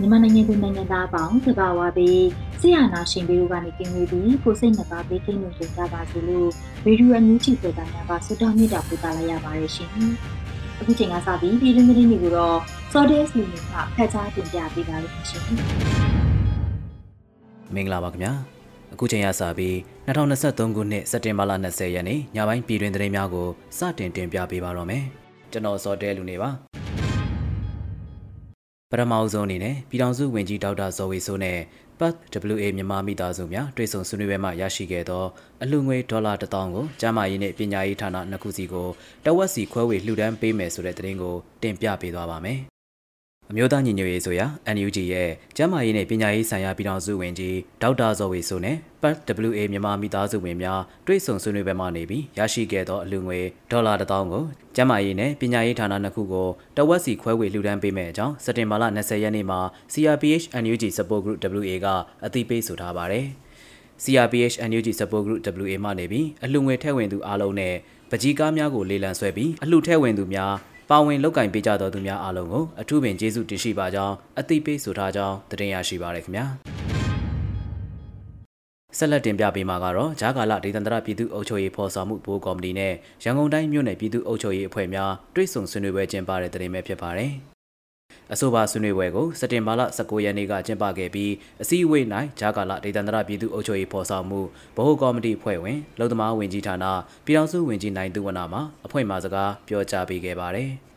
မြန်မာနိုင်ငံသူနိုင်ငံသားအပေါင်းသဘာဝပြီးဆရာနာရှင်ပြီးတို့ကနေကင်းဝေးပြီးကိုစိတ်နှစ်ပါးပေးကင်းလို့ကြကြပါစေလို့ရေဒီယိုအန်ယူဂျီပေါ်တာများပါဆုတောင်းမြတ်တာပို့သလာရပါတယ်ရှင်။အခုချိန်ကစပြီးပြည်တွင်းသတင်းတွေကိုတော့ Sordes လူမျိုးကဖတ်ကြားတင်ပြပေးပါလိမ့်မယ်ရှင်။မင်္ဂလာပါခင်ဗျာ။အခုချိန်ကစပြီး2023ခုနှစ်စက်တင်ဘာလ20ရက်နေ့ညပိုင်းပြည်တွင်သတင်းများကိုစတင်တင်ပြပေးပါတော့မယ်။ကျွန်တော်စောတဲလူနေပါ။ ပထမအဆုံးအနေနဲ့ပြည်ထောင်စုဝန်ကြီးဒေါက်တာဇော်ဝေဆိုးနဲ့ PATH WA မြန်မာမိသားစုများတွေ့ဆုံဆွေးနွေးပွဲမှရရှိခဲ့သောအလှငွေဒေါ်လာ1000ကိုကျန်းမာရေးနဲ့ပညာရေးဌာနနှစ်ခုစီကိုတဝက်စီခွဲဝေလှူဒန်းပေးမယ်ဆိုတဲ့သတင်းကိုတင်ပြပေးသွားပါမယ် အမျိုးသားညီညွတ်ရေးဆိုရာ NUG ရဲ့ကျန်းမာရေးနဲ့ပညာရေးဆိုင်ရာပြည်ထောင်စုဝန်ကြီးဒေါက်တာဇော်ဝေဆိုနဲ့ PATWA မြန်မာမိသားစုဝင်များတွေ့ဆုံဆွေးနွေးပွဲမှနေပြီးရရှိခဲ့သောအလူငွေဒေါ်လာ1000ကိုကျန်းမာရေးနဲ့ပညာရေးဌာနနှစ်ခုကိုတဝက်စီခွဲဝေလှူဒန်းပေးမယ့်အကြောင်းစက်တင်ဘာလ20ရက်နေ့မှာ CRPH NUG Support Group WA ကအသိပေးဆိုထားပါတယ်။ CRPH NUG Support Group WA မှနေပြီးအလှငွေထည့်ဝင်သူအားလုံးနဲ့ပကြီးကားများကိုလေလံဆွဲပြီးအလှထည့်ဝင်သူများ ပါဝင်လောက်ကင်ပေးကြတော်သူများအားလုံးကိုအထူးပင်ကျေးဇူးတင်ရှိပါကြောင်းအသိပေးဆိုထားကြောင်းတင်ရရှိပါရခင်ဗျာဆက်လက်တင်ပြပေးမှာကတော့ဂျာကာလဒေသန္တရပြည်သူ့အုပ်ချုပ်ရေးဖော်ဆောင်မှုဘိုးကော်မတီနဲ့ရန်ကုန်တိုင်းမြို့နယ်ပြည်သူ့အုပ်ချုပ်ရေးအဖွဲ့များတွဲဆုံဆွေးနွေးပွဲကျင်းပတဲ့တင်ပဲဖြစ်ပါတယ် အဆိုပါဆွေးနွေးပွဲကိုစက်တင်ဘာလ19ရက်နေ့ကကျင်းပခဲ့ပြီးအစည်းအဝေး၌ဂျာကာလဒေသန္တရပြည်သူ့အုပ်ချုပ်ရေးဖော်ဆောင်မှုဗဟိုကော်မတီဖွဲ့ဝင်လုံသမားဝင်ကြီးဌာနပြည်ထောင်စုဝင်ကြီးနိုင်သူဝနာမှအဖွဲ့မှစကားပြောကြားပေးခဲ့ပါတယ်။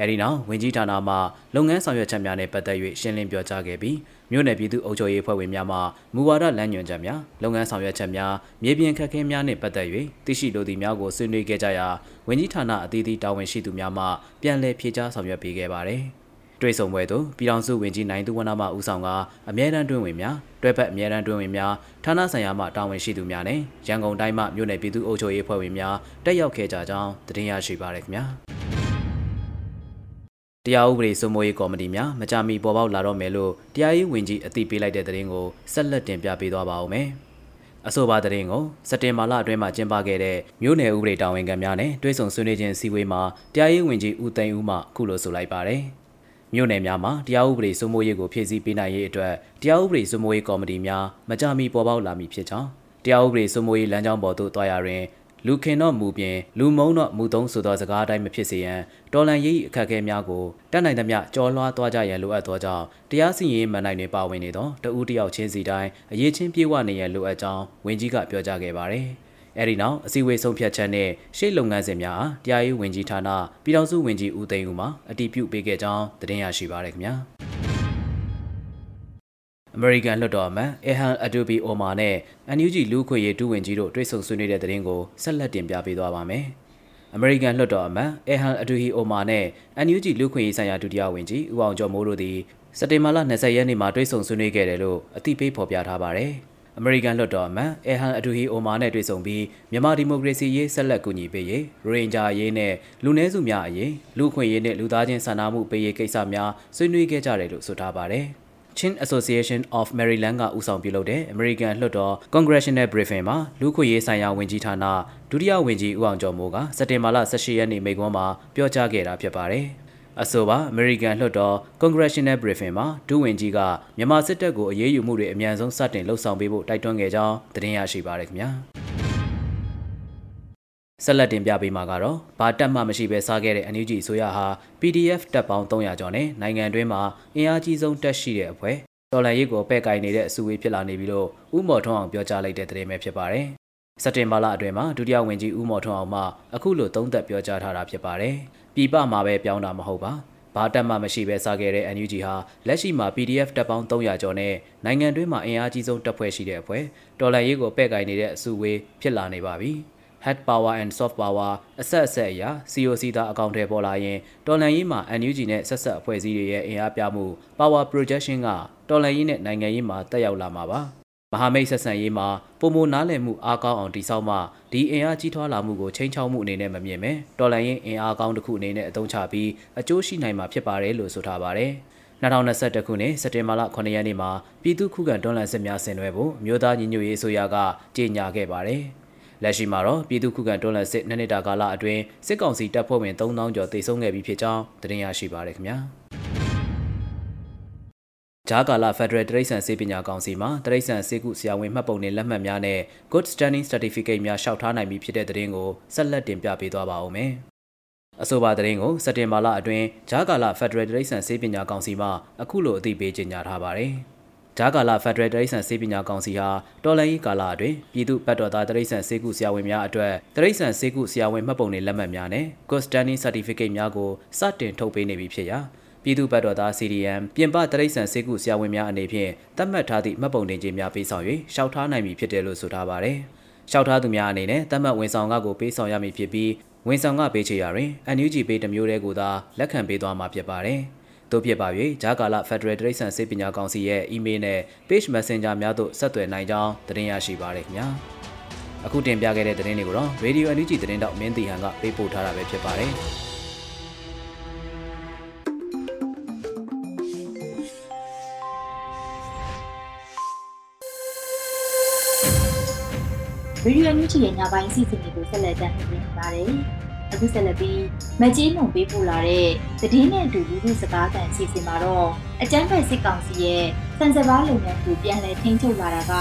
အဲဒီနောက်ဝင်ကြီးဌာနမှလုပ်ငန်းဆောင်ရွက်ချက်များနဲ့ပတ်သက်၍ရှင်းလင်းပြောကြားခဲ့ပြီးမြို့နယ်ပြည်သူ့အုပ်ချုပ်ရေးဖွဲ့ဝင်များမှမူဝါဒလမ်းညွှန်ချက်များလုပ်ငန်းဆောင်ရွက်ချက်များမြေပြင်ခက်ခဲများနှင့်ပတ်သက်၍သိရှိလိုသည့်များကိုဆွေးနွေးခဲ့ကြရာဝင်ကြီးဌာနအသီးသီးတာဝန်ရှိသူများမှပြန်လည်ဖြေကြားဆောင်ရွက်ပေးခဲ့ပါသည် တွေ့ဆုံပွဲသို့ပြည်ထောင်စုဝင်ကြီးနိုင်သူဝနမှဦးဆောင်ကအမြဲတမ်းတွင်ဝင်များတွဲဖက်အမြဲတမ်းတွင်ဝင်များဌာနဆိုင်ရာမှတာဝန်ရှိသူများနဲ့ရန်ကုန်တိုင်းမှမြို့နယ်ပြည်သူ့အုပ်ချုပ်ရေးဖွဲ့ဝင်များတက်ရောက်ခဲ့ကြကြောင်းတင်ရရှိပါရခင်ဗျာတရားဥပဒေစိုးမိုးရေးကော်မတီများမကြမီပေါ်ပေါက်လာတော့မယ်လို့တရားရေးဝန်ကြီးအသိပေးလိုက်တဲ့သတင်းကိုဆက်လက်တင်ပြပေးသွားပါဦးမယ်။အဆိုပါသတင်းကိုစက်တင်ဘာလအတွင်းမှာကျင်းပခဲ့တဲ့မြို့နယ်ဥပဒေတာဝန်ခံများနဲ့တွဲဆုံဆွေးနွေးခြင်းစီဝေးမှာတရားရေးဝန်ကြီးဦးသိန်းဦးမှခုလိုဆိုလိုက်ပါတယ်။ မြို့နယ်များမှာတရားဥပဒေစိုးမိုးရေးကိုဖြည့်ဆည်းပေးနိုင်ရေးအတွက်တရားဥပဒေစိုးမိုးရေးကော်မတီများမကြမီပေါ်ပေါက်လာမည်ဖြစ်ကြောင်းတရားဥပဒေစိုးမိုးရေးလမ်းကြောင်းပေါ်သို့တွားရတွင်လူခင်တော့မူပြင်လူမုံတော့မူသုံးဆိုသောစကားအတိုင်းမဖြစ်စေရန်တော်လန်ရေးအခက်အခဲများကိုတတ်နိုင်သမျှကြော်လွှားသွားကြရန်လိုအပ်သောကြောင့်တရားစီရင်မှန်နိုင်တွင်ပါဝင်နေသောတဦးတယောက်ချင်းစီတိုင်းအရေးချင်းပြေဝနေရန်လိုအပ်ကြောင်းဝန်ကြီးကပြောကြားခဲ့ပါတယ်။ အဲဒီနောက်အစည်းအဝေးဆုံးဖြတ်ချက်နဲ့ရှေ့လုပ်ငန်းစဉ်များအားတရားရေးဝန်ကြီးဌာနပြည်ထောင်စုဝန်ကြီးဦးသိန်းဦးမှအတည်ပြုပေးခဲ့ကြောင်းသတင်းရရှိပါရခင်ဗျာ။အမေရိကန်လွှတ်တော်အမတ်အဟန်အဒိုဘီအိုမာနဲ့ NUG လူ့ခွေရေးဒုဝန်ကြီးတို့တွေ့ဆုံဆွေးနွေးတဲ့တဲ့ရင်ကိုဆက်လက်တင်ပြပေးသွားပါမယ်။အမေရိကန်လွှတ်တော်အမတ်အဟန်အဒိုဟီအိုမာနဲ့ NUG လူ့ခွေရေးဆိုင်ရာဒုတိယဝန်ကြီးဦးအောင်ကျော်မိုးတို့သည်စက်တင်ဘာလ20ရက်နေ့မှာတွေ့ဆုံဆွေးနွေးခဲ့တယ်လို့အသိပေးဖော်ပြထားပါတယ်။ အမေရိကန်လွှတ်တော်အမတ်အဟန်အဒူဟီအိုမာနဲ့တွေ့ဆုံပြီးမြန်မာဒီမိုကရေစီရေးဆက်လက်ကူညီပေးရေးရိုဟင်ဂျာရေးနဲ့လူနည်းစုများအရေးလူခွင့်ရေးနဲ့လူသားချင်းစာနာမှုပေးရေးကိစ္စများဆွေးနွေးခဲ့ကြတယ်လို့ဆိုထားပါတယ်။ Chin Association of Maryland ကဦးဆောင်ပြုလုပ်တဲ့ American လွှတ်တော် Congressional Briefing မှာလူခွေရေးဆိုင်ရာဝန်ကြီးဌာနဒုတိယဝန်ကြီးဦးအောင်ကျော်မိုးကစက်တင်ဘာလ18ရက်နေ့မိန့်ခွန်းမှာပြောကြားခဲ့တာဖြစ်ပါတယ်။ အဆိုပါ American လွှတ်တော် Congressional Briefing မှာဒုဝန်ကြီးကမြန်မာစစ်တပ်ကိုအရေးယူမှုတွေအမြန်ဆုံးစတင်လှုပ်ဆောင်ပေးဖို့တိုက်တွန်းခဲ့ကြောင်းသတင်းရရှိပါရခင်ဗျာ။ဆက်လက်တင်ပြပေးမှာကတော့ဘာတက်မှမရှိဘဲစားခဲ့တဲ့ NUG အစိုးရဟာ PDF တပ်ပေါင်း300ကျော်နဲ့နိုင်ငံတွင်းမှာအင်အားကြီးဆုံးတက်ရှိတဲ့အဖွဲ့တော်လန်ရေးကိုပဲ့ကိုင်နေတဲ့အစည်းအဝေးဖြစ်လာနေပြီလို့ဥမော်ထွန်းအောင်ပြောကြားလိုက်တဲ့သတင်းပဲဖြစ်ပါတယ်။စက်တင်ဘာလအတွင်းမှာဒုတိယဝန်ကြီးဦးမော်ထွန်းအောင်မှအခုလိုသုံးသပ်ပြောကြားထားတာဖြစ်ပါတယ်။ ပြည်ပမှာပဲပြောင်းတာမဟုတ်ပါ။ဘာတက်မှမရှိပဲစားခဲ့တဲ့ NUG ဟာလက်ရှိမှာ PDF တပ်ပေါင်း300ကျော်နဲ့နိုင်ငံတွင်းမှာအင်အားကြီးဆုံးတပ်ဖွဲ့ရှိတဲ့အဖွဲ့တော်လန်ရေးကိုပဲ့ကိုင်နေတဲ့အစည်းအဝေးဖြစ်လာနေပါပြီ။ hard power and soft power အဆက်အဆက်အရာ COC သာအကောင့်ထဲပေါ်လာရင်တော်လန်ရေးမှာ NUG နဲ့ဆက်ဆက်အဖွဲ့အစည်းတွေရဲ့အင်အားပြမှု power projection ကတော်လန်ရေးနဲ့နိုင်ငံရေးမှာတက်ရောက်လာမှာပါ မဟာမိတ်ဆက်ဆံရေးမှာပုံမနားလည်မှုအားကောင်းအောင်တည်ဆောက်မှဒီအင်အားကြီးထွားလာမှုကိုချိန်ချောက်မှုအနေနဲ့မမြင်ပဲတော်လန်ရင်အင်အားကောင်းတစ်ခုအနေနဲ့အသုံးချပြီးအကျိုးရှိနိုင်မှာဖြစ်ပါတယ်လို့ဆိုထားပါတယ်2021ခုနှစ်စက်တင်ဘာလ9ရက်နေ့မှာပြည်သူ့ခုခံတွန်းလှန်စစ်များဆင်နွှဲဖို့မြို့သားညီညွတ်ရေးအစိုးရကကြေညာခဲ့ပါတယ်။လက်ရှိမှာတော့ပြည်သူ့ခုခံတွန်းလှန်စစ်နှစ်နှစ်တာကာလအတွင်းစစ်ကောင်စီတပ်ဖွဲ့ဝင်3000ကျော်တေဆုံးခဲ့ပြီးဖြစ်ကြောင်းသတင်းရရှိပါရခင်ဗျာ ဂျာကာလာဖက်ဒရယ်တရိတ်ဆန်စေပညာကောင်စီမှာတရိတ်ဆန်စေကုဆရာဝန်မှတ်ပုံနဲ့လက်မှတ်များနဲ့ Good Standing Certificate များလျှောက်ထားနိုင်ပြီဖြစ်တဲ့သတင်းကိုဆက်လက်တင်ပြပေးသွားပါဦးမယ်။အဆိုပါသတင်းကိုစက်တင်ဘာလအတွင်းဂျာကာလာဖက်ဒရယ်တရိတ်ဆန်စေပညာကောင်စီမှအခုလိုအသိပေးကြေညာထားပါတယ်။ဂျာကာလာဖက်ဒရယ်တရိတ်ဆန်စေပညာကောင်စီဟာတော်လိုင်းကာလာအတွင်းပြည်သူ့ဘတ်တော်သားတရိတ်ဆန်စေကုဆရာဝန်များအတွက်တရိတ်ဆန်စေကုဆရာဝန်မှတ်ပုံတွေလက်မှတ်များနဲ့ Good Standing Certificate များကိုစတင်ထုတ်ပေးနေပြီဖြစ်ရာ ပြည်သူ့ဘတ်တော်သား CDM ပြင်ပတရိတ်ဆန်စေကုဆရာဝန်များအနေဖြင့်သတ်မှတ်ထားသည့်မှတ်ပုံတင်ခြင်းများပေးဆောင်၍ရှောက်ထားနိုင်ပြီဖြစ်တယ်လို့ဆိုထားပါတယ်။ရှောက်ထားသူများအနေနဲ့သတ်မှတ်ဝန်ဆောင်ကကိုပေးဆောင်ရမည်ဖြစ်ပြီးဝန်ဆောင်ကပေးချေရတွင် NUG ပေးတစ်မျိုးတည်းကိုသာလက်ခံပေးသွားမှာဖြစ်ပါတယ်။တို့ဖြစ်ပါ၍ဂျာကာလာ Federal တရိတ်ဆန်စေပညာကောင်စီရဲ့ email နဲ့ page messenger များသို့ဆက်သွယ်နိုင်ကြောင်းသတင်းရရှိပါရခင်ဗျာအခုတင်ပြခဲ့တဲ့သတင်းတွေကိုတော့ Radio NUG သတင်းတောက်မင်းတီဟန်ကပေးပို့ထားတာပဲဖြစ်ပါတယ် ဗီဒီယိုညွှန်ချီရဲ့ညပိုင်းစီစဉ်တွေကိုဆက်လက်တင်ပြနေပါတယ်အခုဆက်လက်ပြီးမကြီးမုံပေးပို့လာတဲ့သတင်းနဲ့အတူလူထုစကားသံစီစဉ်မှာတော့အကြမ်းဖက်စစ်ကောင်စီရဲ့စံစဘာလုပ်ငန်းကိုပြန်လည်ထိန်းချုပ်လာတာက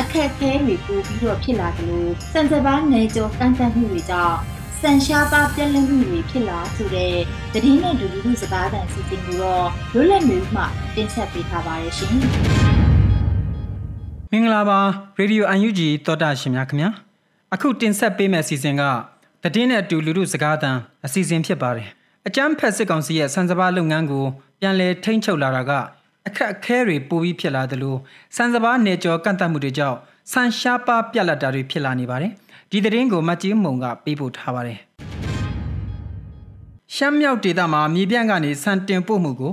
အခက်အခဲတွေပိုပြီးတော့ဖြစ်လာသလိုစံစဘာနယ်ကျော်ကန့်သတ်မှုတွေကြောင့်စံရှားပါပြက်လက်မှုတွေဖြစ်လာဆိုတဲ့သတင်းနဲ့ဒူလူလူစကားသံစီစဉ်ကိုတော့လွတ်လပ်မျိုးမှတင်ဆက်ပေးထားပါတယ်ရှင်။ မင်္ဂလာပါရေဒီယို UNG သောတာရှင်များခင်ဗျာအခုတင်ဆက်ပေးမယ့်အစီအစဉ်ကတည်င်းနဲ့အတူလူမှုစကားသံအစီအစဉ်ဖြစ်ပါတယ်အကြမ်းဖက်စစ်ကောင်စီရဲ့စံစဘာလုပ်ငန်းကိုပြန်လည်ထိန်းချုပ်လာတာကအခက်အခဲတွေပိုပြီးဖြစ်လာသလိုစံစဘာနေကျော်ကန့်သတ်မှုတွေကြောင့်ဆန်ရှားပါပြက်လက်တာတွေဖြစ်လာနေပါတယ်ဒီသတင်းကိုမတ်ကြီးမုံကပေးပို့ထားပါတယ်ရှမ်းမြောက်ဒေသမှာမြေပြန့်ကနေစံတင်ပို့မှုကို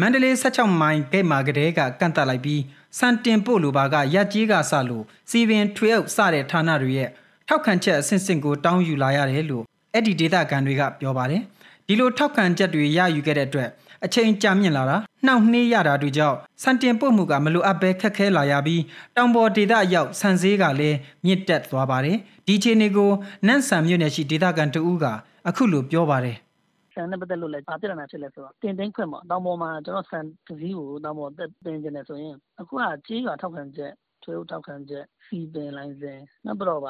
မန္တလေး16မိုင်ဂိတ်မှာကလေးကကန့်သတ်လိုက်ပြီး စံတင်ပို့လိုပါကရက်ကြီးကစလို့စီပင်ထွေးအုပ်စတဲ့ဌာနတွေရဲ့ထောက်ခံချက်အဆင့်ဆင့်ကိုတောင်းယူလာရတယ်လို့အဲ့ဒီဒေသခံတွေကပြောပါတယ်ဒီလိုထောက်ခံချက်တွေရယူခဲ့တဲ့အတွက်အချိန်ကြာမြင့်လာတာနှောင့်နှေးရတာတို့ကြောင့်စံတင်ပို့မှုကမလိုအပ်ပဲခက်ခဲလာရပြီးတောင်ပေါ်ဒေသရောက်ဆန်ဈေးကလည်းမြင့်တက်သွားပါတယ်ဒီချိန်တွေကိုနန့်ဆန်မြို့နယ်ရှိဒေသခံတဦးကအခုလိုပြောပါတယ် ဆန်နဲ့ပတ်သက်လို့လည်းဘာပြဿနာဖြစ်လဲဆိုတော့တင်သိန်းခွင့်ပေါ့တောင်ပေါ်မှာကျွန်တော်ဆန်တစ်စီးကိုတောင်ပေါ်တက်တင်ကျင်နေဆိုရင်အခုကကြေးရွာထောက်ခံချက်ထွေအုပ်ထောက်ခံချက်စီပင်လိုင်စင်နောက်ပြီးတော့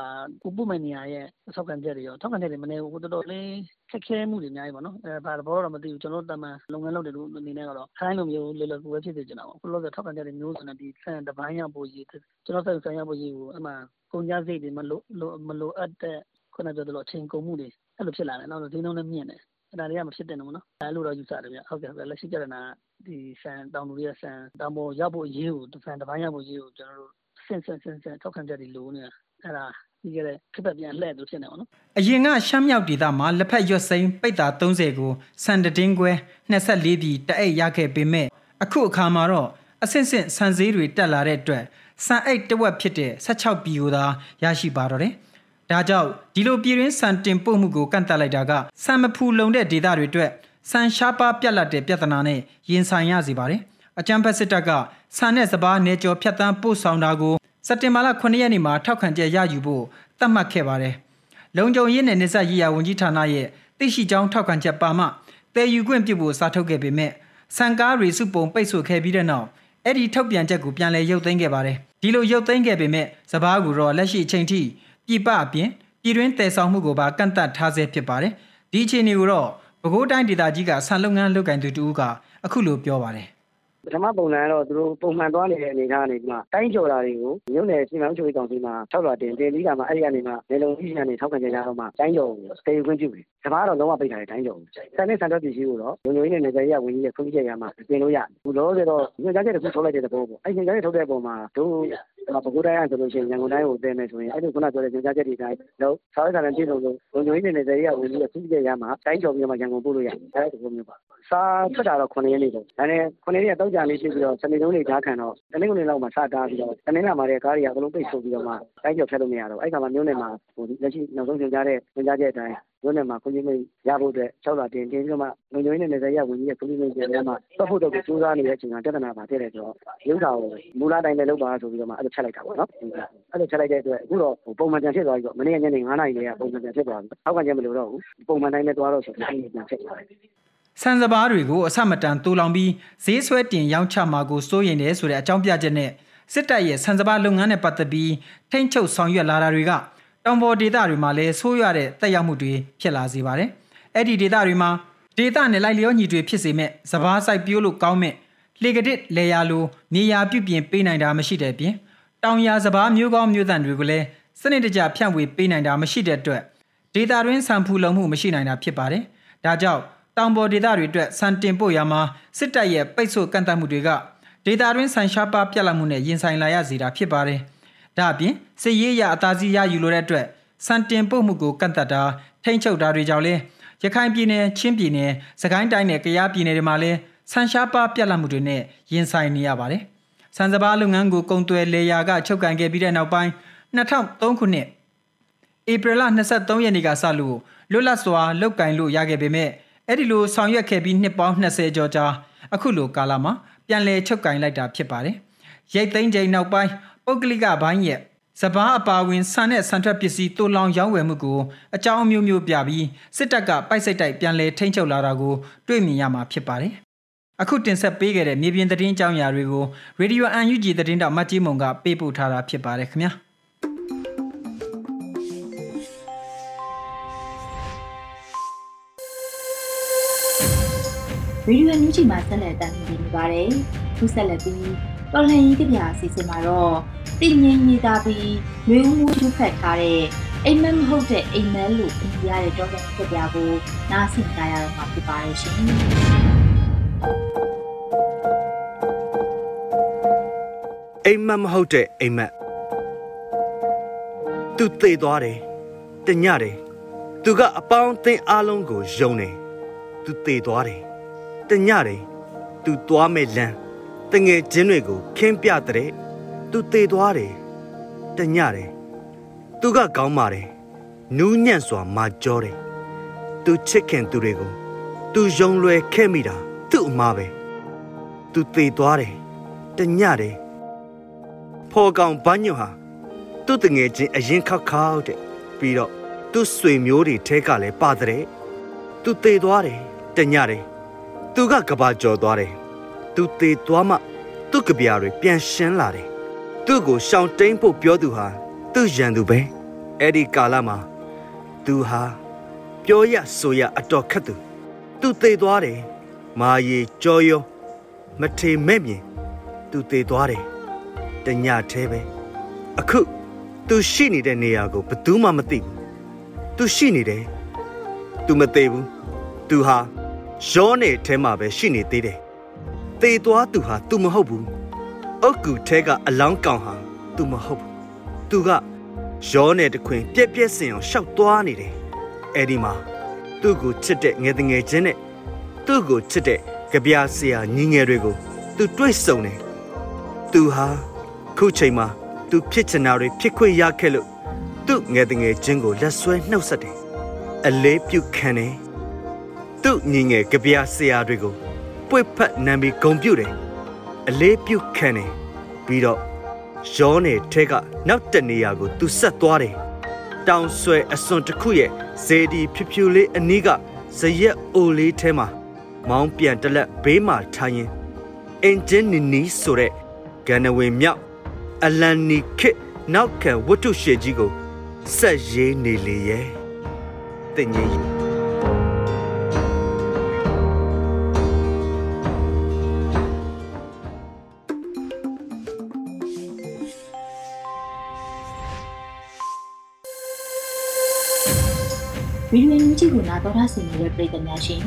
ကိုပုမယ့်နေရာရဲ့ထောက်ခံချက်တွေရောထောက်ခံချက်တွေမနည်းဘူးတော်တော်လေးခက်ခဲမှုတွေအများကြီးပေါ့နော်အဲဘာသဘောတော့မသိဘူးကျွန်တော်တို့တမန်လုပ်ငန်းလုပ်တဲ့လူအနေနဲ့ကတော့ခိုင်းလိုမျိုးလေလောကူပဲဖြစ်နေကြတာပေါ့ခုလို့ဆိုထောက်ခံချက်တွေမျိုးစုံနဲ့ဒီဆန်တပိုင်းရဖို့ရေးကျွန်တော်ဆက်ဆန်ရဖို့ရေးကိုအမှကုန်ကြစိတ်တွေမလိုမလိုအပ်တဲ့ခုနပြောသလိုအချိန်ကုန်မှုတွေအဲ့လိုဖြစ်လာတယ်နောက်တော့ဒီနှုန်းလည်းမြင့်တယ် အဲ့ဒါတွေကမဖြစ်တဲ့နော်နော်အဲ့လိုတော့ယူဆတယ်ဗျဟုတ်ကဲ့လက်ရှိကြရတာဒီဆန်တောင်လူတွေကဆန်တောင်ပေါ်ရောက်ဖို့အရေးကိုဆန်တပိုင်းရဖို့အရေးကိုကျွန်တော်တို့ဆင့်ဆင့်ဆင့်ဆင့်ထောက်ခံချက်တွေလိုနေတာအဲ့ဒါပြီးကြတဲ့ခက်ပတ်ပြန်လှည့်လို့ဖြစ်နေအောင်နော်အရင်ကရှမ်းမြောက်ဒေသမှာလက်ဖက်ရွက်စိမ်းပိတ်တာ30ကိုစံတတင်းခွဲ24ပြည်တအိတ်ရခဲ့ပေမဲ့အခုအခါမှာတော့အဆင့်ဆင့်စံစည်းတွေတက်လာတဲ့အတွက်စံအိတ်တဝက်ဖြစ်တဲ့16ပြည်ကိုသာရရှိပါတော့တယ် ဒါကြောင့်ဒီလိုပြည်ရင်းစံတင်ပို့မှုကိုကန့်သတ်လိုက်တာကစံမဖူလုံတဲ့ဒေသတွေအတွက်စံရှားပါပြက်လက်တဲ့ပြဿနာနဲ့ရင်ဆိုင်ရစေပါတယ်အကြံဖက်စစ်တပ်ကဆန်နဲ့စပားနေကျော်ဖြတ်တန်းပို့ဆောင်တာကိုစက်တင်ဘာလ9ရက်နေ့မှာထောက်ခံချက်ရယူဖို့သတ်မှတ်ခဲ့ပါတယ်။လုံခြုံရေးနဲ့နေဆက်ရေးရာဝန်ကြီးဌာနရဲ့သိရှိကြောင်းထောက်ခံချက်ပါမှတည်ယူခွင့်ပြုဖို့စာထုတ်ခဲ့ပေမဲ့စံကားရီစုပုံပိတ်ဆို့ခဲ့ပြီးတဲ့နောက်အဲ့ဒီထုတ်ပြန်ချက်ကိုပြန်လည်ရုပ်သိမ်းခဲ့ပါတယ်။ဒီလိုရုပ်သိမ်းခဲ့ပေမဲ့စပားကူတော့လက်ရှိအချိန်ထိ ပြည်ပအပြင်ပြည်တွင်းတည်ဆောင်မှုကိုပါကန့်သတ်ထားဆဲဖြစ်ပါတယ်ဒီအခြေအနေကိုတော့ပဲခူးတိုင်းဒေသကြီးကဆန်လုပ်ငန်းလုပ်ကိုင်သူတူကအခုလိုပြောပါတယ်ပထမပုံစံကတော့သူတို့ပုံမှန်သွားနေတဲ့အနေအထားကနေဒီမှာတိုင်းကျော်တာတွေကိုမြို့နယ်စီမံချုပ်ရေးကောင်စီမှာ၆လတင်တင်ပြီးတာမှအဲ့ဒီကနေမှနေလုံးကြီးကနေထောက်ခံကြရတော့မှတိုင်းကျော်ကိုစတေးခွင့်ပြုတယ်။ဒါမှတော့လုံးဝပိတ်ထားတယ်တိုင်းကျော်ကို။ဆန်နဲ့ဆန်တော့ပစ္စည်းကိုတော့လုံခြုံရေးနဲ့နေကြရဝင်ကြီးရဲ့ခွင့်ပြုချက်ရမှပြင်လို့ရ။ဘူးလို့ဆိုတော့ညွှန်ကြားချက်တစ်ခုထုတ်လိုက်တဲ့သဘောပေါ့။အဲ့ညွှန်ကြားချက်ထုတ်တဲ့ပုံမှာတို့ဒီမှာ ပဲခူးတိုင်းကဆိုလို့ရှိရင် ရန်ကုန်တိုင်းကိုတည်မယ်ဆိုရင် အဲ့ဒီခုနပြောတဲ့ ညွှန်ကြားချက်တွေတိုင်းတော့စားရတာနဲ့ပြည်လို့ လုံခြုံရေးနဲ့နေကြရဝင်ကြီးရဲ့ခွင့်ပြုချက်ရမှ တိုင်းကျော်ပြီးမှ ရန်ကုန်ပို့လို့ရတယ်။အဲ့ဒါသဘောမျိုးပါ။စားထွက်တာတော့9ရက်နေပေါ့။ဒါနဲ့9ရက်တောက်ကြနေဖြစ်ပြီးတော့ စနေလုံးတွေဓာတ်ခံတော့ တနင်္ဂနွေလောက်မှာ စတားပြီးတော့ တနင်္လာမှာတဲ့ကားတွေကအလုံးပိတ်ဆို့ပြီးတော့မှ တိုင်းကျော်ဖြတ်လို့မရတော့အဲ့ခါမှာမျိုးနယ်မှာဟိုလက်ရှိနောက်ဆုံးညွှန်ကြားတဲ့ ညွှန်ကြားချက်အတိုင်း မျိုးနယ်မှာ ခွင့်ပြုမိတ်ရဖို့အတွက်၆လတင်တင်ပြီးတော့မှ လုံခြုံရေးနဲ့နေဆက်ရဝင်ကြီးရဲ့ ခွင့်ပြုမိတ်ပြန်ရမှပတ်ဖို့တော့ကြိုးစားနေတဲ့အချိန်မှာ ပြဿနာပါတဲ့တယ်ဆိုတော့ရုပ်သာကို မူလတိုင်းပဲလုပ်ပါဆိုပြီးတော့မှ အဲ့လိုချက်လိုက်တာပေါ့နော် အဲ့လိုချက်လိုက်တဲ့အတွက် အခုတော့ ပုံမှန်ပြန်ဖြစ်သွားပြီပေါ့ မနေ့က ညနေ9:00နာရီကပုံမှန်ပြန်ဖြစ်သွားပြီ ထောက်ခံချက်မလိုတော့ဘူး ပုံမှန်တိုင်းပဲသွားတော့ဆိုပြီးပြန်ဖြစ်သွားတယ် ဆန်စပါးတွေကို အဆမတန်တူလောင်ပြီး ဈေးဆွဲတင်ရောင်းချမှာကို စိုးရိမ်တယ်ဆိုတဲ့ အကြောင်းပြချက်နဲ့ စစ်တပ်ရဲ့ ဆန်စပါးလုပ်ငန်းနဲ့ ပတ်သက်ပြီး ထိန်းချုပ်ဆောင်ရွက်လာတာတွေက တောင်ပေါ်ဒေသတွေမှာလည်းဆိုးရွားတဲ့တက်ရောက်မှုတွေဖြစ်လာစေပါတယ်။အဲ့ဒီဒေသတွေမှာဒေသနဲ့လိုက်လျောညီတွေဖြစ်စေမဲ့စပားစိုက်ပြိုးလို့ကောင်းမဲ့လေကဒစ်လေယာလိုနေရာပြုပြင်ပေးနိုင်တာမရှိတဲ့ပြင်တောင်ယာစပားမျိုးကောင်းမျိုးသန့်တွေကိုလည်းစနစ်တကျဖြန့်ဝေပေးနိုင်တာမရှိတဲ့အတွက်ဒေတာတွင်းဆန်ဖူလုံမှုမရှိနိုင်တာဖြစ်ပါတယ်။ဒါကြောင့်တောင်ပေါ်ဒေသတွေအတွက်ဆန်တင်ပို့ရမှာစစ်တပ်ရဲ့ပိတ်ဆို့ကန့်သတ်မှုတွေကဒေတာတွင်းဆန်ရှားပါပြက်လက်မှုနဲ့ရင်ဆိုင်လာရစေတာဖြစ်ပါတယ်။ ဒါအပြင်စစ်ရေးရအသာစီးရယူလိုတဲ့အတွက်စံတင်ပို့မှုကိုကန့်သတ်တာထိမ့်ချုပ်တာတွေကြောင့်လဲရခိုင်ပြည်နယ်ချင်းပြည်နယ်စကိုင်းတိုင်းနဲ့ကယားပြည်နယ်တွေမှာလဲဆန်ရှားပါပြက်လက်မှုတွေနဲ့ရင်ဆိုင်နေရပါတယ်။ဆန်စပါးလုပ်ငန်းကိုကုံသွယ်လေယာကချုပ်ကန်ခဲ့ပြီးတဲ့နောက်ပိုင်း2003ခုနှစ်ဧပြီလ23ရက်နေ့ကစလို့လွတ်လပ်စွာလုတ်ကင်လို့ရခဲ့ပေမဲ့အဲ့ဒီလိုဆောင်ရွက်ခဲ့ပြီးနှစ်ပေါင်း20ကျော်ကြာအခုလိုကာလမှာပြန်လည်ချုပ်ကင်လိုက်တာဖြစ်ပါတယ်။ရိတ်သိမ်းချိန်နောက်ပိုင်း ပုဂ္ဂလိကဘိုင်းရဲ့စပားအပါဝင်ဆန်တဲ့ဆန်ထွက်ပစ္စည်းတိုးလောင်ရောင်းဝယ်မှုကိုအကြောင်းအမျိုးမျိုးပြပြီးစစ်တပ်ကပိုက်စိတ်တိုက်ပြန်လည်ထိန်းချုပ်လာတာကိုတွေ့မြင်ရမှာဖြစ်ပါတယ်။အခုတင်ဆက်ပေးခဲ့တဲ့မြေပြင်သတင်းကြောင်းရာတွေကို Radio UNG သတင်းတောက်မတ်ကြီးမုံကပေးပို့ထားတာဖြစ်ပါတယ်ခင်ဗျာ။ရေဒီယိုညူချီမှာဆက်လက်တင်ပြနေပါတယ်။ခုဆက်လက်ပြီး တော်လှန်ရေးကြပြအစီအစဉ်မှာတော့တည်ငြိမ်နေတာပြီးရွေးမှုထုဖက်ထားတဲ့အိမ်မက်မဟုတ်တဲ့အိမ်မက်လို့အမည်ရတဲ့တော်လှန်ရေးကြပြကိုနားဆင်ကြရတော့မှာဖြစ်ပါတယ်ရှင်။အိမ်မက်မဟုတ်တဲ့အိမ်မက်သူသေသွားတယ်တညတယ်သူကအပေါင်းအသင်းအားလုံးကိုယုံတယ်သူသေသွားတယ်တညတယ်သူသွားမဲ့လမ်း တငယ်ချင်းတွေကိုခင်းပြတဲ့သူသေသွားတယ်တညတယ်သူကကောင်းပါတယ်နူးညံ့စွာမာကြောတယ်သူချစ်ခင်သူတွေကိုသူယုံလွယ်ခဲ့မိတာသူ့အမားပဲသူသေသွားတယ်တညတယ်ဖော်ကောင်ဘညွဟာသူ့တငယ်ချင်းအရင်ခောက်ခောက်တဲ့ပြီးတော့သူ့ဆွေမျိုးတွေထဲကလည်းပါတဲ့သူသေသွားတယ်တညတယ်သူကကဘာကြော်သွားတယ် သူသေသွားမှသူ့ကြပြားတွေပြန်ရှင်းလာတယ်သူ့ကိုရှောင်တိန်ဖို့ပြောသူဟာသူ့ရန်သူပဲအဲ့ဒီကာလမှာသူဟာပြောရဆိုရအတော်ခက်သူသူသေသွားတယ်မာရီကြောရောမထေမဲ့မြင်သူသေသွားတယ်တညသေးပဲအခုသူရှိနေတဲ့နေရာကိုဘယ်သူမှမသိဘူးသူရှိနေတယ်သူမသေးဘူးသူဟာရောနယ်ထဲမှာပဲရှိနေသေးတယ်။ သေသွားသူဟာသူမဟုတ်ဘူး။အုတ်ကူထဲကအလောင်းကောင်ဟာသူမဟုတ်ဘူး။သူကရောနယ်တခွင် ပြက်ပြက်စင်အောင်ရှောက်သွားနေတယ်။အဲဒီမှာသူ့ကိုချစ်တဲ့ငယ်တငယ်ချင်းနဲ့သူ့ကိုချစ်တဲ့ကြပြားဆရာညီငယ်တွေကိုသူတွေ့ဆုံတယ်။သူဟာခုချိန်မှာသူဖြစ်ချင်တာတွေဖြစ်ခွင့်ရခဲ့လို့သူ့ငယ်တငယ်ချင်းကိုလက်ဆွဲနှုတ်ဆက်တယ်။အလေးပြုခံတယ်သူ့ညီငယ်ကြပြားဆရာတွေကို ပွေ့ဖက်နံပြီးဂုံပြုတ်တယ်အလေးပြုတ်ခံတယ်ပြီးတော့ရောနယ်ထဲကနောက်တနေရာကိုသူဆက်သွားတယ်တောင်ဆွဲအစွန်တစ်ခုရဲ့ဇေဒီဖြူဖြူလေးအနီးကဇရက်အိုလေးထဲမှာမောင်းပြန်တလက်ဘေးမှာထားရင်အင်ဂျင်နီနီဆိုတဲ့ဂန်နဝင်မြောက်အလန်နီခစ်နောက်ခံဝတ္ထုရှေကြီးကိုဆက်ရေးနေလေရဲ့တညင် ဗီဒီယိုညကြီးကိုနာတော်တာဆင်နေတဲ့ပြည်သူများရှင်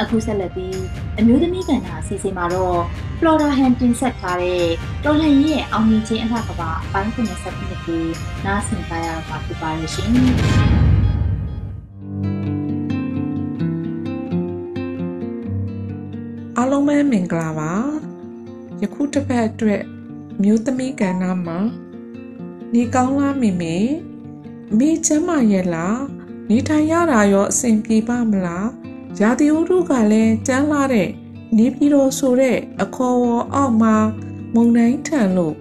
အခုဆက်လက်ပြီးအမျိုးသမီးကဏ္ဍအစီအစဉ်မှာတော့ Flora Hand တင်ဆက်ထားတဲ့တော်လှန်ရေးရဲ့အောင်မြင်ခြင်းအလှကပအပိုင်း90ခုနှစ်ကိုနားဆင်ကြရမှာဖြစ်ပါရဲ့ရှင်အားလုံးပဲမင်္ဂလာပါယခုတစ်ပတ်အတွက်မျိုးသမီးကဏ္ဍမှာနေကောင်းလားမိမေမိချမ်းမရဲ့လား နေထိုင်ရတာရောအဆင်ပြေပါမလားရာသီဥတုကလည်းကျန်းလာတဲ့နေပြည်တော်ဆိုတဲ့အခေါ်အဝေါ်အောက်မှာမုန်တိုင်းထန်လို့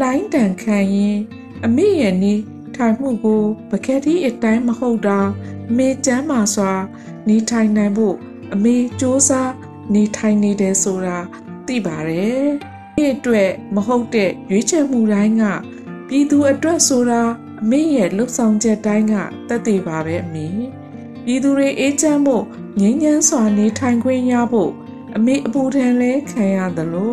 လှိုင်းတန်ခံရင်အမေရဲ့နေထိုင်မှုကိုပကက်တီအတိုင်းမဟုတ်တာအမေကျမ်းမာစွာ နေထိုင်နိုင်ဖို့အမေစ조사နေထိုင်နေတယ်ဆိုတာသိပါတယ်။ဒီအတွက်မဟုတ်တဲ့ရွေးချယ်မှုတိုင်းကပြည်သူအတွက်ဆိုတာ အမေရဲ့လှုပ်ဆောင်ချက်တိုင်းကတက်သေးပါပဲအမေ။ပြည်သူတွေအေးချမ်းဖို့ငြိမ်းချမ်းစွာနေထိုင်ခွင့်ရဖို့အမေအပူထံလဲခံရသလို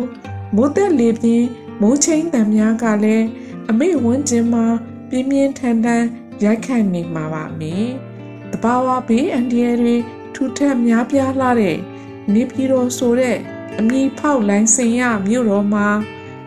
မိုးသက်လေပြင်းမိုးချင်းတံများကလည်းအမေဝန်းကျင်မှာပြင်းပြင်းထန်ထန်ရိုက်ခတ်နေမှာပါအမေ။တဘာဝဘေးအန္တရာယ်တွေထူထပ်များပြားလာတဲ့နေပြည်တော်ဆိုတဲ့အမည်ဖောက်လိုင်းစင်ရမြို့တော်မှာ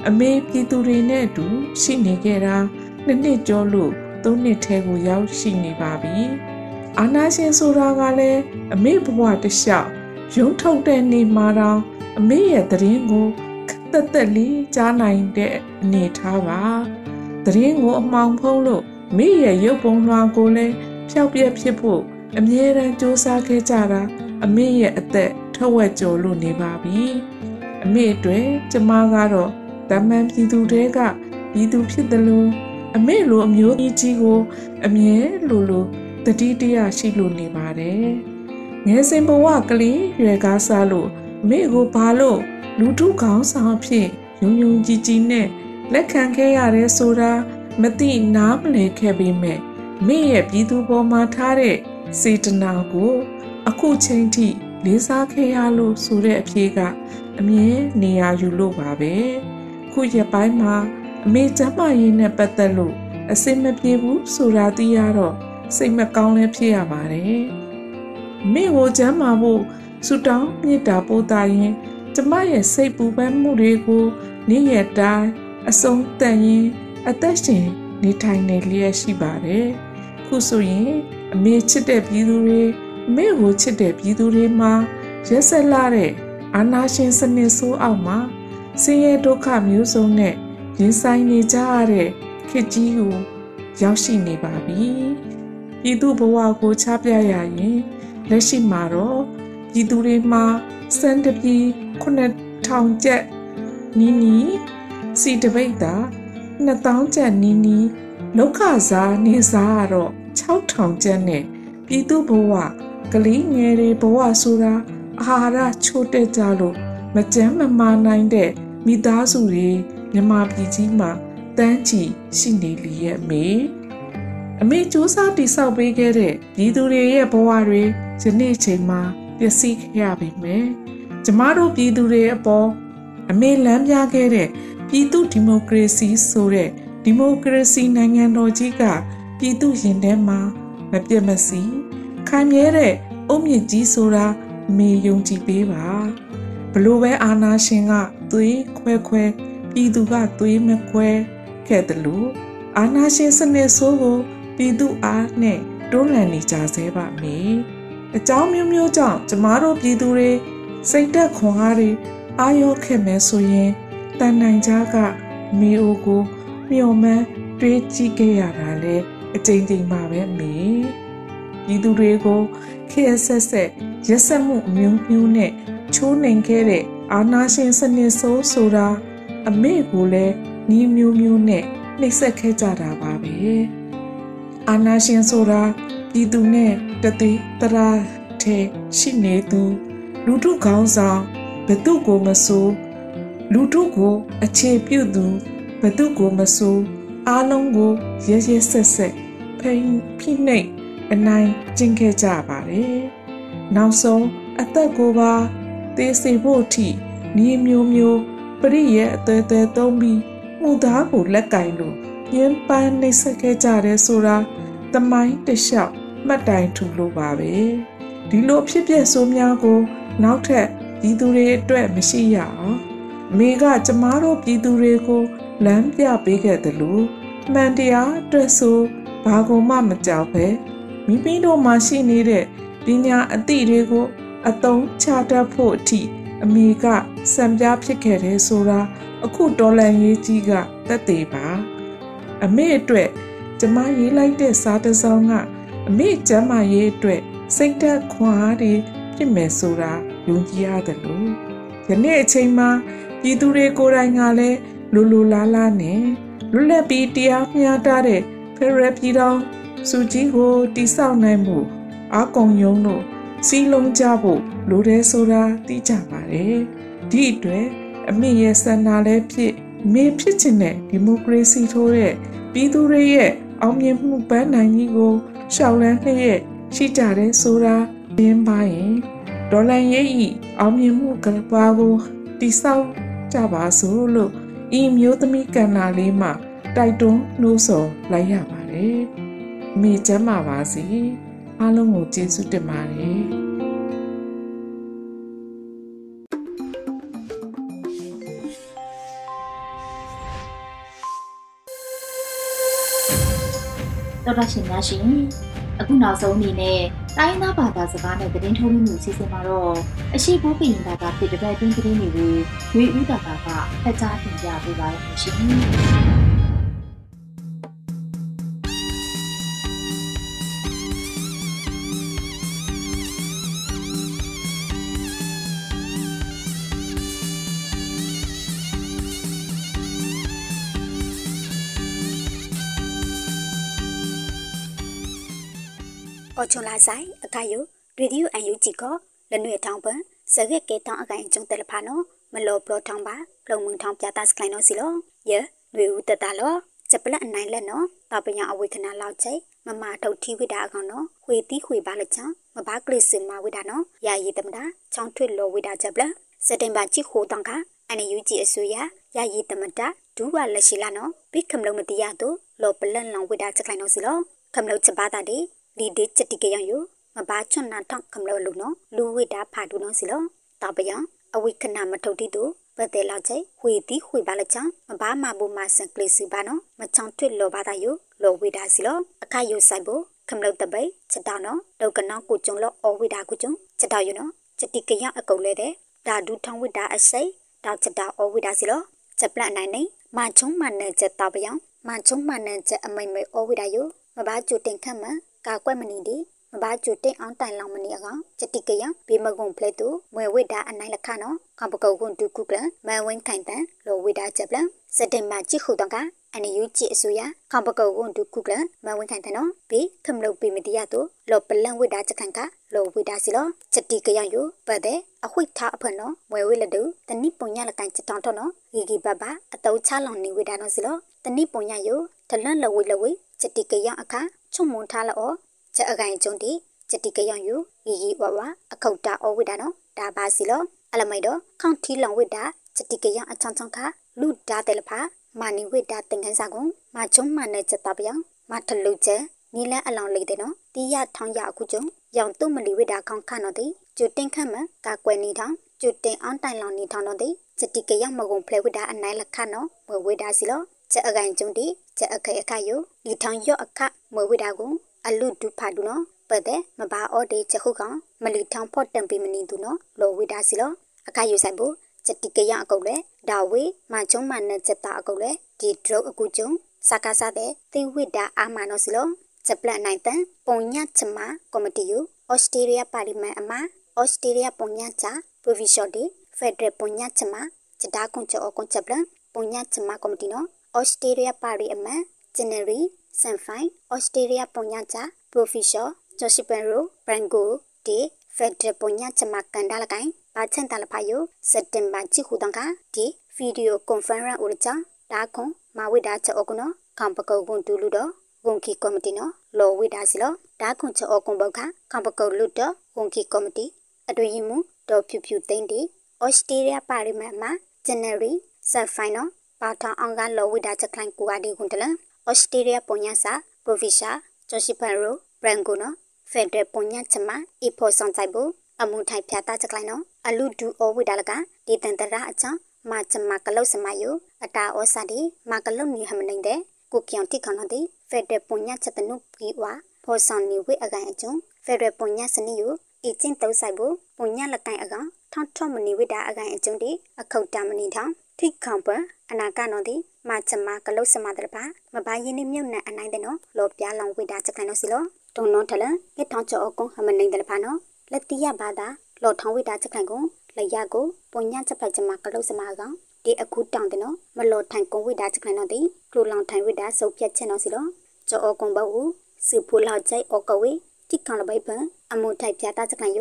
အမေပြည်သူတွေနဲ့အတူရှိနေခဲ့တာ နှစ်နှစ်ကျော်လို့သုံးနှစ်ထဲကိုရောက်ရှိနေပါပြီ။အာနာရှင်ဆိုတာကလည်းအမေဘဝတစ်လျှောက်ရုံးထုတ်တဲ့နေမှာတော့အမေရဲ့သတင်းကိုခက်သက်သက်လေးကြားနိုင်တဲ့အနေထားပါ။သတင်းကိုအမှောင်ဖုံးလို့မိရဲ့ရုပ်ပုံလွှာကိုလည်းဖျောက်ပြက်ဖြစ်ဖို့အမြဲတမ်းစူးစမ်းခဲ့ကြတာအမေရဲ့အသက်ထက်ဝက်ကျော်လို့နေပါပြီအမေအတွက်ကျမကတော့တမန်ပြည်သူတွေကပြည်သူဖြစ်တယ်လို့ အမေလိုအမျိုးကြီးကို အမြဲလိုလိုတတိတရရှိလို့နေပါတယ်ငယ်စဉ်ဘဝကလေးရွယ်ကားစားလို့အမေကိုဘာလို့လူထုခေါင်းဆောင်ဖြစ်ယုံယုံကြည်ကြည်နဲ့လက်ခံခဲ့ရတယ်ဆိုတာမသိနားမလည်ခဲ့ပေမဲ့မိရဲ့ပြည်သူပေါ်မှာထားတဲ့စေတနာကို အခုချိန်ထိလေးစားခဲ့ရလို့ဆိုတဲ့အဖြေကအမြဲနေရာယူလို့ပါပဲခုရပိုင်းမှာ အမေကျမရေးနဲ့ပတ်သက်လို့အစင်မပြေဘူးဆိုတာသိရတော့စိတ်မကောင်းလည်းဖြစ်ရပါတယ်မိကိုကျမ်းမာဖို့ဆူတောင်းမေတ္တာပို့တာရင်ကျမရဲ့စိတ်ပူပန်မှုတွေကိုနေ့ရက်တိုင်းအဆုံးတန်ရင်အသက်ရှင်နေထိုင်နေလျက်ရှိပါတယ်ခုဆိုရင်အမေချစ်တဲ့ပြည်သူတွေမိကိုချစ်တဲ့ပြည်သူတွေမှာရက်ဆက်လာတဲ့အာနာရှင်စနစ်ဆိုးအောက်မှာဆင်းရဲဒုက္ခမျိုးစုံနဲ့ ရင်ဆိုင်နေကြရတဲ့ခေတ်ကြီးကိုရောက်ရှိနေပါပြီ။ပြည်သူဘဝကိုချပြရရင်လက်ရှိမှာတော့ပြည်သူတွေမှာစံတပီ9000ကျပ်နီးနီးစီတပိတ်တာ2000ကျပ်နီးနီးလောက်ခစားနေစားကတော့6000ကျပ်နဲ့ပြည်သူဘဝကလေးငယ်တွေဘဝဆိုတာအာဟာရချို့တက်ကြလို့မကြမ်းမမာနိုင်တဲ့မိသားစုတွေ မြမပြည်ကြီးမှာတန်းချီရှိနေလျက်မေအမေစူးစမ်းတိဆောက်ပေးခဲ့တဲ့ပြည်သူတွေရဲ့ဘဝတွေယနေ့ချိန်မှာပျက်စီးခဲ့ရပြီမယ်ကျမတို့ပြည်သူတွေအပေါ်အမေလမ်းပြခဲ့တဲ့ပြည်သူဒီမိုကရေစီဆိုတဲ့ဒီမိုကရေစီနိုင်ငံတော်ကြီးကပြည်သူရင်ထဲမှာမပြတ်မစီခိုင်မြဲတဲ့အုံမြင့်ကြီးဆိုတာမေယုံကြည်ပေးပါဘလို့ပဲအာနာရှင်ကသွေးခွဲခွဲ ပြည်သူကသွေးမခွဲခဲ့တယ်လို့အာနာရှင်စနစ်ဆိုးကိုပြည်သူအားနဲ့တွန်းလှန်နေကြဆဲပါမေအကြောင်းမျိုးမျိုးကြောင့်ကျမတို့ပြည်သူတွေစိတ်သက်ခွန်အားတွေအာရောခဲ့မယ်ဆိုရင်တန်နိုင်ကြားကမေအိုကိုမျှော်မှန်းတွေးကြည့်ခဲ့ရတာလေအကြိမ်ကြိမ်ပါပဲမေပြည်သူတွေကိုခေတ်ဆက်ဆက်ရက်ဆက်မှုအမျိုးမျိုးနဲ့ချိုးနှိမ်ခဲ့တဲ့အာနာရှင်စနစ်ဆိုးဆိုတာ အမေကိုလည်းနီးမျိုးမျိုးနဲ့နှိပ်စက်ခဲ့ကြတာပါပဲအာနာရှင်ဆိုတာပြည်သူနဲ့တသေးတရာထဲရှိနေသူ လူထုခေါင်းဆောင်ဘသူကိုမဆိုးလူထုကိုအခြေပြုသူဘသူကိုမဆိုးအားလုံးကိုရဲရဲဆက်ဆက်ဖိန်ဖိနှိပ်အနိုင်ကျင့်ခဲ့ကြပါတယ်နောက်ဆုံးအသက်ကိုပါသေစေဖို့အထိဤမျိုးမျိုး ပရိရဲ့အသေးသေးသုံးပြီးမှုသားကိုလက်ကင်လို့ညှဉ်းပန်းနှိပ်စက်ခဲ့ကြတယ်ဆိုတာတမိုင်းတလျှောက်မှတ်တိုင်ထူလို့ပါပဲဒီလိုဖြစ်ပျက်ဆိုးများကို နောက်ထပ်ပြည်သူတွေအတွက်မရှိရအောင်မိကကျမတို့ပြည်သူတွေကိုလမ်းပြပေးခဲ့တယ်လို့မှန်တရားအတွက်ဆိုဘာကိုမှမကြောက်ပဲမိမိတို့မှာရှိနေတဲ့ပညာအသည့်တွေကိုအသုံးချတတ်ဖို့အထိ အမေကစံပြဖြစ်ခဲ့တယ်ဆိုတာအခုတော်လန်ရေးကြီးကသက်သေပါအမေအတွက်ကျမရေးလိုက်တဲ့စာတစ်စောင်းကအမေကျမရေးအတွက်စိတ်သက်ခွန်အားတွေဖြစ်မယ်ဆိုတာယုံကြည်ရတယ်လို့ယနေ့အချိန်မှာပြည်သူတွေကိုယ်တိုင်ကလည်းလူလူလားလားနဲ့လွတ်လပ်ပြီးတရားမျှတတဲ့ဖရယ်ပြည်တော်စုကြီးကိုတိဆောက်နိုင်မှုအကုံယုံလို့ စီလုံးကြဖို့လိုတယ်ဆိုတာသိကြပါတယ်ဒီအတွက်အမေရဲ့ဆန္ဒလည်းဖြစ်မေဖြစ်ချင်တဲ့ဒီမိုကရေစီထိုးတဲ့ပြည်သူတွေရဲ့အောင်မြင်မှုပန်းနိုင်ကြီးကိုရှောက်လန်းလျက်ရှိကြတယ်ဆိုတာပြင်းပါရင်ဒေါ်လာရဲ့ဤအောင်မြင်မှုကဘာကိုတိဆောက်ကြပါစို့လို့ဤမျိုးသမီးကန္နာလေးမှတိုက်တွန်းနှိုးဆော်လိုက်ရပါတယ်။မိချမ်းပါပါစီ အားလုံးကိုကျေးဇူးတင်ပါတယ်။တော်တော်ရှင်များရှင်အခုနောက်ဆုံးအနေနဲ့တိုင်းသားဘာသာစကားနဲ့သတင်းထုတ်လွှင့်မှုအစီအစဉ်မှာတော့အရှိဘိုးကရင်ဘာသာဖြစ်တဲ့ဘက်တွင်းသတင်းတွေကိုဝေဦးတာတာကဖတ်ကြားတင်ပြပေးပါရမရှင် အော်ချုံလာဆိုင်အခါယိုရေဒီယိုအန်ယူဂျီကလနွေထောင်ပန်စရက်ကေတောင်အကိုင်ကျုံတယ်ဖာနောမလောပလောထောင်ပါဖလုံမုံထောင်ပြတာစကိုင်းနောစီလောယေနွေဦးတတလောချက်ပလက်အနိုင်လက်နော်တပညာအဝေခနာလောက်ချိမမထုတ်ထီဝိတာအကောင်နော်ဝေတီခွေပါလက်ချောင်းမဘာကလစ်စင်မဝိတာနော်ယာယီတမတာချောင်းထွေလောဝိတာချက်ပလက်စက်တင်ဘာချီခိုတောင်ကအန်ယူဂျီအစိုးရယာယီတမတာဒူဝါလက်ရှိလာနော်ဘိခမလုံးမတိရတို့လောပလန်လောင်ဝိတာချက်ခိုင်းနော်စီလောခမလုံးချက်ပါတာဒီ လီဒီချက်တိကယံယမဘာချွန်နာထောက်ခမလို့လူနော်လူဝိတာဖာဒူနော်စီလောတပယံအဝိခဏမထုတ်တိတူပတဲလောက်ချိဝေတိခွေပါလက်ချောင်းမဘာမဘူမဆန်ကလစီပါနော်မချောင်းထွတ်လောပါတာယလောဝိတာစီလောအခါယဆိုင်ဖို့ခမလို့တပိချက်တောင်းနော်ဒုက္ကနောကိုကျုံလောအဝိတာကိုကျုံချက်တောင်းယနော်ချက်တိကယံအကုတ်လဲတဲ့ဒါဒူထောင်းဝိတာအစိတောက်ချက်တောင်းအဝိတာစီလောချက်ပလတ်နိုင်နေမချုံမနဲ့ချက်တောက်ပယံမချုံမနဲ့ချက်အမိမ့်မေအဝိတာယမဘာကျူတင်ခတ်မ ကာကွက်မနီဒီမဘာကျူတင်အောင်တိုင်လောင်မနီအကောင်ချက်တိကယဘေမကုံဖလက်တူမွေဝိတာအနိုင်လခနော်ကံပကုတ်ကွန်တူကုကလမန်ဝင်းခိုင်တန်လောဝိတာချက်ပလစက်တင်ဘာချီခုတောင်ကအန်ယူချီအစိုးရကံပကုတ်ကွန်တူကုကလမန်ဝင်းခိုင်တန်နော်ဘေခမလုတ်ပေမတီရတူလောပလန်ဝိတာချက်ခံကလောဝိတာစီလောချက်တိကယယပတ်တဲ့အခွိထားအဖနော်မွေဝိလတူတနိပုံညလကန်ချက်တောင်းတော့နော်ဂီဂီဘဘအတုံးချလောင်နေဝိတာနော်စီလောတနိပုံညယထလန်လဝိလဝိချက်တိကယအခါ ချုံမွန်ထားလောချက်အကိုင်ကျုံတီချက်တိကယယူဂီဂီဝဝအခုတ်တာအဝိတာနော်ဒါပါစီလောအလမိတ်တော့ခေါန့်ထီလောင်ဝိတာချက်တိကယအချောင်းချောင်းခလူဒါတယ်လဖာမာနီဝိတာတင်ခန်းစာကုံမာချုံမနဲ့ချက်တာပြောင်မာထလူချက်နီလန်းအလောင်လေးတဲ့နော်တီးရထောင်းရအခုကျုံရောင်တုမလီဝိတာခေါန့်ခနော်တီကျူတင်ခတ်မကာကွယ်နေထောင်းကျူတင်အောင်တိုင်လောင်နေထောင်းနော်တီချက်တိကယမကုံဖလဲဝိတာအနိုင်လခနော်ဝဝိတာစီလောချက်အကိုင်ကျုံတီ ချက်အခဲအခါယိုဒီထောင်းရော့အခမဝိတာကုံအလူဒုဖာဒုနော်ပတဲ့မဘာအော်ဒေချက်ခုကောင်မလီထောင်ဖို့တံပီမနီသူနော်လောဝိဒါစီလောအခါယူဆိုင်ဘူးချက်တိကရအကုတ်လေဒါဝေမချုံမနဲ့ချက်တာအကုတ်လေဒီဒရုတ်အကူကျုံစကားစားတဲ့သိဝိဒါအာမနောစီလောချက်ပလနိုင်တန်ပုံညချမကော်မတီယူဩစတြေးလျပါလီမန်အမဩစတြေးလျပုံညချပရိုဗီရှော့ဒီဖက်ဒရယ်ပုံညချမချက်တာကွန်ချောကွန်ချက်ပလပုံညချမကော်မတီနော် ဩစတြေးလျပါလီအမန်ဂျန်နရီဆန်ဖိုင်ဩစတြေးလျပုံညချပရိုဖီရှော့ဂျိုရှိပန်ရိုဘရန်ဂိုဒီဖက်ဒရပုံညာချမကန်ဒါလကိုင်ဘာချန်တလဖာယိုစက်တင်ဘာချီခုတန်ကဒီဗီဒီယိုကွန်ဖရင့်ဦးချာဒါခွန်မဝိဒါချောကနောကံပကောကွန်တူလူတော့ဝန်ခီကော်မတီနော်လော်ဝိဒါစီလောဒါခွန်ချောကွန်ဘောက်ခကံပကုတ်လွတ်တော့ဝန်ခီကော်မတီအတွင်ရင်မူဒေါ်ဖြူဖြူသိန်းတီဩစတြေးလျပါလီမန်မှာဇန်နဝါရီဆက်ဖိုင်နော် ပါထောင်အောင်ကလော်ဝိဒါချက်ခိုင်ကူအဒီခွန်တလန်ဩစတြေးလျပုံညာစာပရိုဖီရှာဂျိုရှိဖန်ရိုဘရန်ကိုနော်ဖက်ဒရယ်ပုံညာချမအီဖိုဆောင်ဆိုင်ဘူးအမှုထိုင်ဖြာတာချက်လိုက်နော်အလူဒူဩဝိဒါလကဒီတန်တရာအချောင်းမာချမကလုတ်စမယုအတာဩစာဒီမာကလုတ်နီဟမနေတဲ့ကိုပြောင်တိခဏတိဖက်ဒရယ်ပုံညာချက်တနုပီဝါဖောဆောင်နေဝိအကန်အကျုံဖက်ဒရယ်ပုံညာစနိယုအချင်းတုံးဆိုင်ဘူးပုံညာလကိုင်အကောင်ထောင်းထောမနီဝိတာအကန်အကျုံတိအခုတ်တမနီထောင်း ထိခေါပအနာကနော်တိမာချမကလုတ်စမတဲ့ပါမဘာယင်းနေမြုံနဲ့အနိုင်တဲ့နော်လောပြလောင်ဝိတာချက်ကန်နော်စီလောတုံနော်ထလကဲထောင်းချောအကုံဟမနေတဲ့ပါနော်လက်တိယဘာသာလောထောင်းဝိတာချက်ကန်ကိုလရကိုပုံညာချက်ဖိုက်ချမကလုတ်စမကောင်ဒီအခုတောင်းတဲ့နော်မလောထိုင်ကုံဝိတာချက်ကန်နော်တိကလိုလောင်ထိုင်ဝိတာစုပ်ပြတ်ချက်နော်စီလောကျော်အကုံဘဝစုဖူလောက်ချိုက်အကဝေတိခေါလဘိပံအမှုထိုက်ပြတာချက်ကန်ယ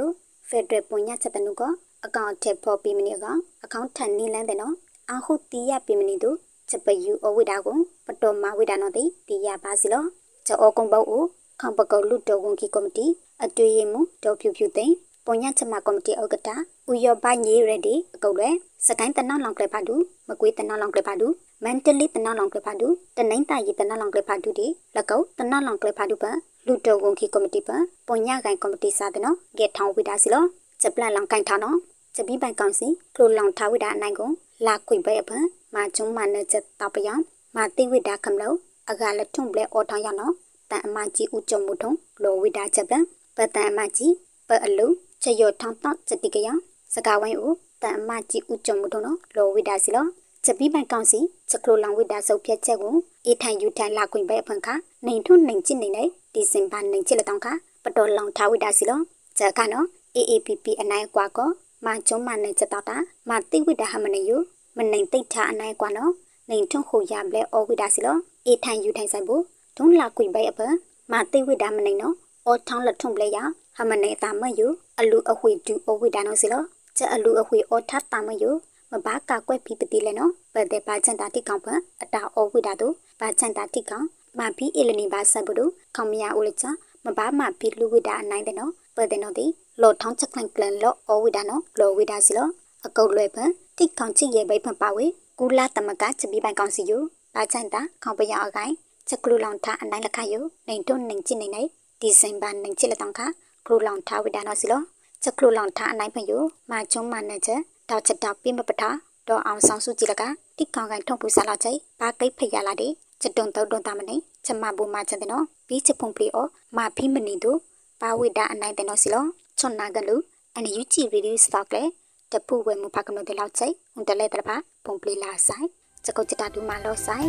ဖက်ဒရယ်ပုံညာချက်တနုကအကောင့်ထက်ဖော်ပြီးမနေကအကောင့်ထန်နေလန်းတဲ့နော် အဟုတီးရပြီးမနေတို့ချက်ပယူအဝိဒါကိုပတော်မဝိဒါနော်တိတီးရပါစီလောကျော်အကုံဘဝခံပကောလူတော်ဝန်ကီကော်မတီအတွေ့ရမှုဒေါ်ဖြူဖြူသိန်းပုံညချမကော်မတီဥက္ကဋ္ဌဦးရောဘညေရဒီအကုတ်လဲစကိုင်းတနောက်လောင်ကလဖာဒူမကွေးတနောက်လောင်ကလဖာဒူမန်တလီတနောက်လောင်ကလဖာဒူတနိုင်းတာရီတနောက်လောင်ကလဖာဒူဒီလကောက်တနောက်လောင်ကလဖာဒူပလူတော်ဝန်ခီကော်မတီပပုံညကိုင်ကော်မတီစာတနော်ဂက်ထောင်ဝိဒါစီလောချက်ပလန်လောင်ကိုင်ထောင်နော်ချက်ပြီးပိုင်ကောင်စီကလိုလောင်ထားဝိဒါအနိုင်ကို လာခွေပဲအပမာကျုံမနချက်တောက်ပယံမာတိဝိဒါကမလို့အကလက်ထုံပလဲအော်ထောင်ရနော်တန်အမကြီးဦးကျုံမှုထုံလောဝိဒါချက်ပပတန်အမကြီးပအလူချေရထောင်းတောက်စတိကယစကဝိုင်းဦးတန်အမကြီးဦးကျုံမှုထုံနော်လောဝိဒါစီလောချက်ပြီးပိုင်ကောင်စီချက်ကလိုလောင်ဝိဒါစုပ်ဖြတ်ချက်ကိုအေထိုင်ယူထိုင်လာခွင့်ပဲအဖန်ခနိုင်ထွန်းနိုင်ချစ်နေနေဒီစင်ပါနိုင်ချစ်လက်တောင်းခပတော်လောင်ထားဝိဒါစီလောချက်ကနော် AAPP အနိုင်ကွာကော မာကျုံးမနိုင်ချက်တော့တာမာတိဝိဒါဟမနေယူမနိုင်တိတ်ထားအနိုင်ကွာနော်နိုင်ထွန်းခုရပလဲအောဝိဒါစီလောအေထိုင်ယူထိုင်ဆိုင်ဘူးထုံးလာခွင့်ပဲအဖန်မာတိဝိဒါမနိုင်နော်အောထောင်းလက်ထုံပလဲရဟမနေတာမယူအလူအဝှေဒူအဝိဒါနော်စီလောချက်အလူအဝှေအောထတာမယူမဘာကကွက်ပြီးပတိလဲနော်ပတဲ့ပါချန်တာတိကောင်ပအတာအောဝိဒါတို့ပါချန်တာတိကောင်မာဘီအီလနီဘာဆပ်ဘူးခေါမရဦးလချမဘာမဘီလူဝိဒါအနိုင်တဲ့နော်ပတဲ့နော်ဒီ လောထောင်းချက်ကန်ကလန်လောအောဝိဒါနော်လောဝိဒါစီလောအကုတ်လွယ်ပတိကောင်ချစ်ရဲ့ဘိဖန်ပါဝေကူလာတမကချပီပိုင်ကောင်စီယူပါချန်တာခေါပရအကိုင်ချက်ကလူလောင်ထအနိုင်လခယူနိုင်တွန်းနိုင်ချစ်နေနေဒီဇိုင်ဘာနိုင်ချစ်လက်တောင်ခကလူလောင်ထဝိဒါနော်စီလောချက်ကလူလောင်ထအနိုင်ဖယူမာချုံမနဲ့ချက်တောက်ချက်တောက်ပြင်းမပတာဒေါ်အောင်ဆောင်စုကြည့်လကတိကောင်ကန်ထုံပူစားလာချိဘာကိတ်ဖရလာတဲ့ချက်တုံတုံတုံတာမနေချက်မဘူမာချက်တဲ့နော်ပြီးချက်ဖုန်ပလီအောမာဖိမနီတို့ပါဝိဒါအနိုင်တဲ့နော်စီလော ချွန်နာကလူအန်ယူချီရီဒီစတောက်လေတပူဝဲမူဖကနတဲ့လောက်ချိုန်တလဲတဲ့ပါပုံပလီလာဆိုင်ချက်ကိုချတာဒူမာလောဆိုင်